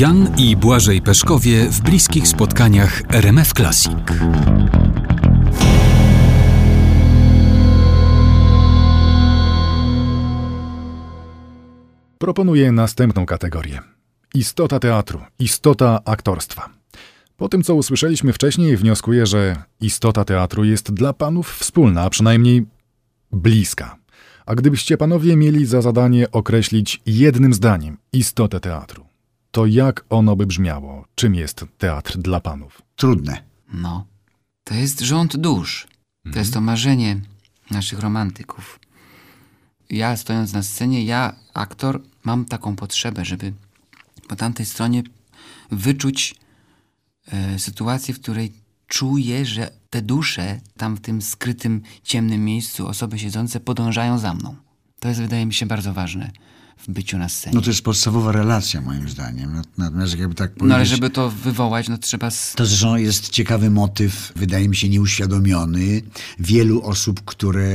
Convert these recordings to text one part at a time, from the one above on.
Jan i Błażej Peszkowie w bliskich spotkaniach RMF Classic. Proponuję następną kategorię. Istota teatru, istota aktorstwa. Po tym, co usłyszeliśmy wcześniej, wnioskuję, że istota teatru jest dla panów wspólna, a przynajmniej bliska. A gdybyście panowie mieli za zadanie określić jednym zdaniem istotę teatru, to jak ono by brzmiało? Czym jest teatr dla panów? Trudne. No, to jest rząd dusz. To jest to marzenie naszych romantyków. Ja stojąc na scenie, ja, aktor, mam taką potrzebę, żeby po tamtej stronie wyczuć e, sytuację, w której czuję, że te dusze tam w tym skrytym, ciemnym miejscu, osoby siedzące podążają za mną. To jest, wydaje mi się, bardzo ważne w byciu na scenie. No to jest podstawowa relacja moim zdaniem. Nat- Natomiast jakby tak powiedzieć... No ale żeby to wywołać, no trzeba... To zresztą jest ciekawy motyw, wydaje mi się nieuświadomiony, wielu osób, które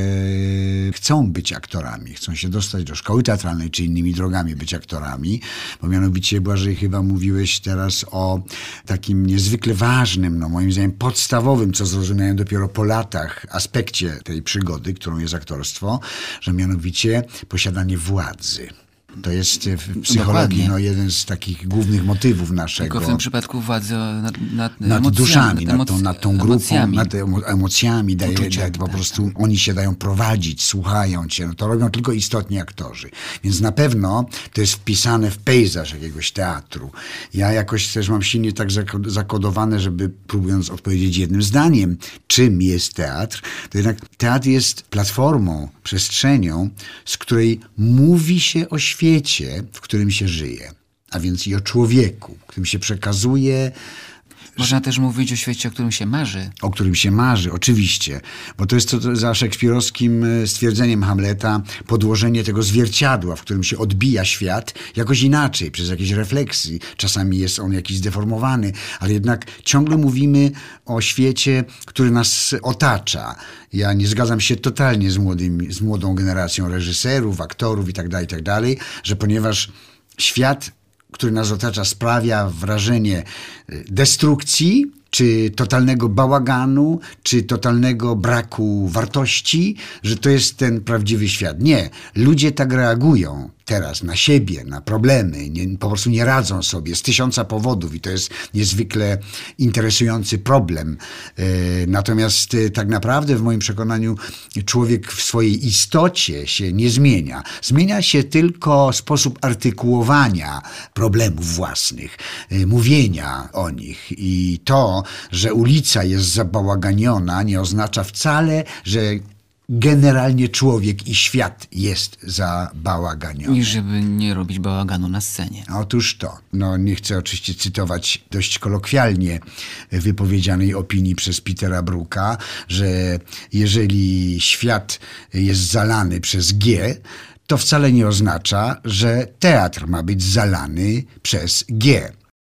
chcą być aktorami, chcą się dostać do szkoły teatralnej, czy innymi drogami być aktorami, bo mianowicie Błażej chyba mówiłeś teraz o takim niezwykle ważnym, no moim zdaniem podstawowym, co zrozumiałem dopiero po latach, aspekcie tej przygody, którą jest aktorstwo, że mianowicie posiadanie władzy. To jest w psychologii Dokładnie. no, jeden z takich głównych motywów naszego Tylko w tym przypadku władzy nad, nad, nad emocjami, duszami, nad tą, nad tą grupą, emocjami. nad emo- emocjami, daje, Uczuciem, daje, po tak, prostu oni się dają prowadzić, słuchają cię. No to robią tylko istotni aktorzy. Więc na pewno to jest wpisane w pejzaż jakiegoś teatru. Ja jakoś też mam silnie tak zako- zakodowane, żeby próbując odpowiedzieć jednym zdaniem, czym jest teatr, to jednak teatr jest platformą, przestrzenią, z której mówi się o świecie, w którym się żyje. A więc i o człowieku, którym się przekazuje Można też mówić o świecie, o którym się marzy. o którym się marzy, oczywiście, bo to jest to, za szekspirowskim e, stwierdzeniem Hamleta podłożenie tego zwierciadła, w którym się odbija świat jakoś inaczej, przez jakieś refleksje. Czasami jest on jakiś zdeformowany, ale jednak ciągle mówimy o świecie, który nas otacza. Ja nie zgadzam się totalnie z, młodymi, z młodą generacją reżyserów, aktorów itd., itd., że ponieważ świat który nas otacza, sprawia wrażenie y, destrukcji, czy totalnego bałaganu, czy totalnego braku wartości, że to jest ten prawdziwy świat. Nie. Ludzie tak reagują teraz na siebie, na problemy, nie, po prostu nie radzą sobie z tysiąca powodów i to jest niezwykle interesujący problem. E, natomiast e, tak naprawdę w moim przekonaniu człowiek w swojej istocie się nie zmienia. Zmienia się tylko sposób artykułowania problemów własnych, e, mówienia o nich i to, że ulica jest zabałaganiona nie oznacza wcale, że generalnie człowiek i świat jest zabałaganiony. I żeby nie robić bałaganu na scenie. Otóż to. No, nie chcę oczywiście cytować dość kolokwialnie wypowiedzianej opinii przez Petera Bruka, że jeżeli świat jest zalany przez G, to wcale nie oznacza, że teatr ma być zalany przez G.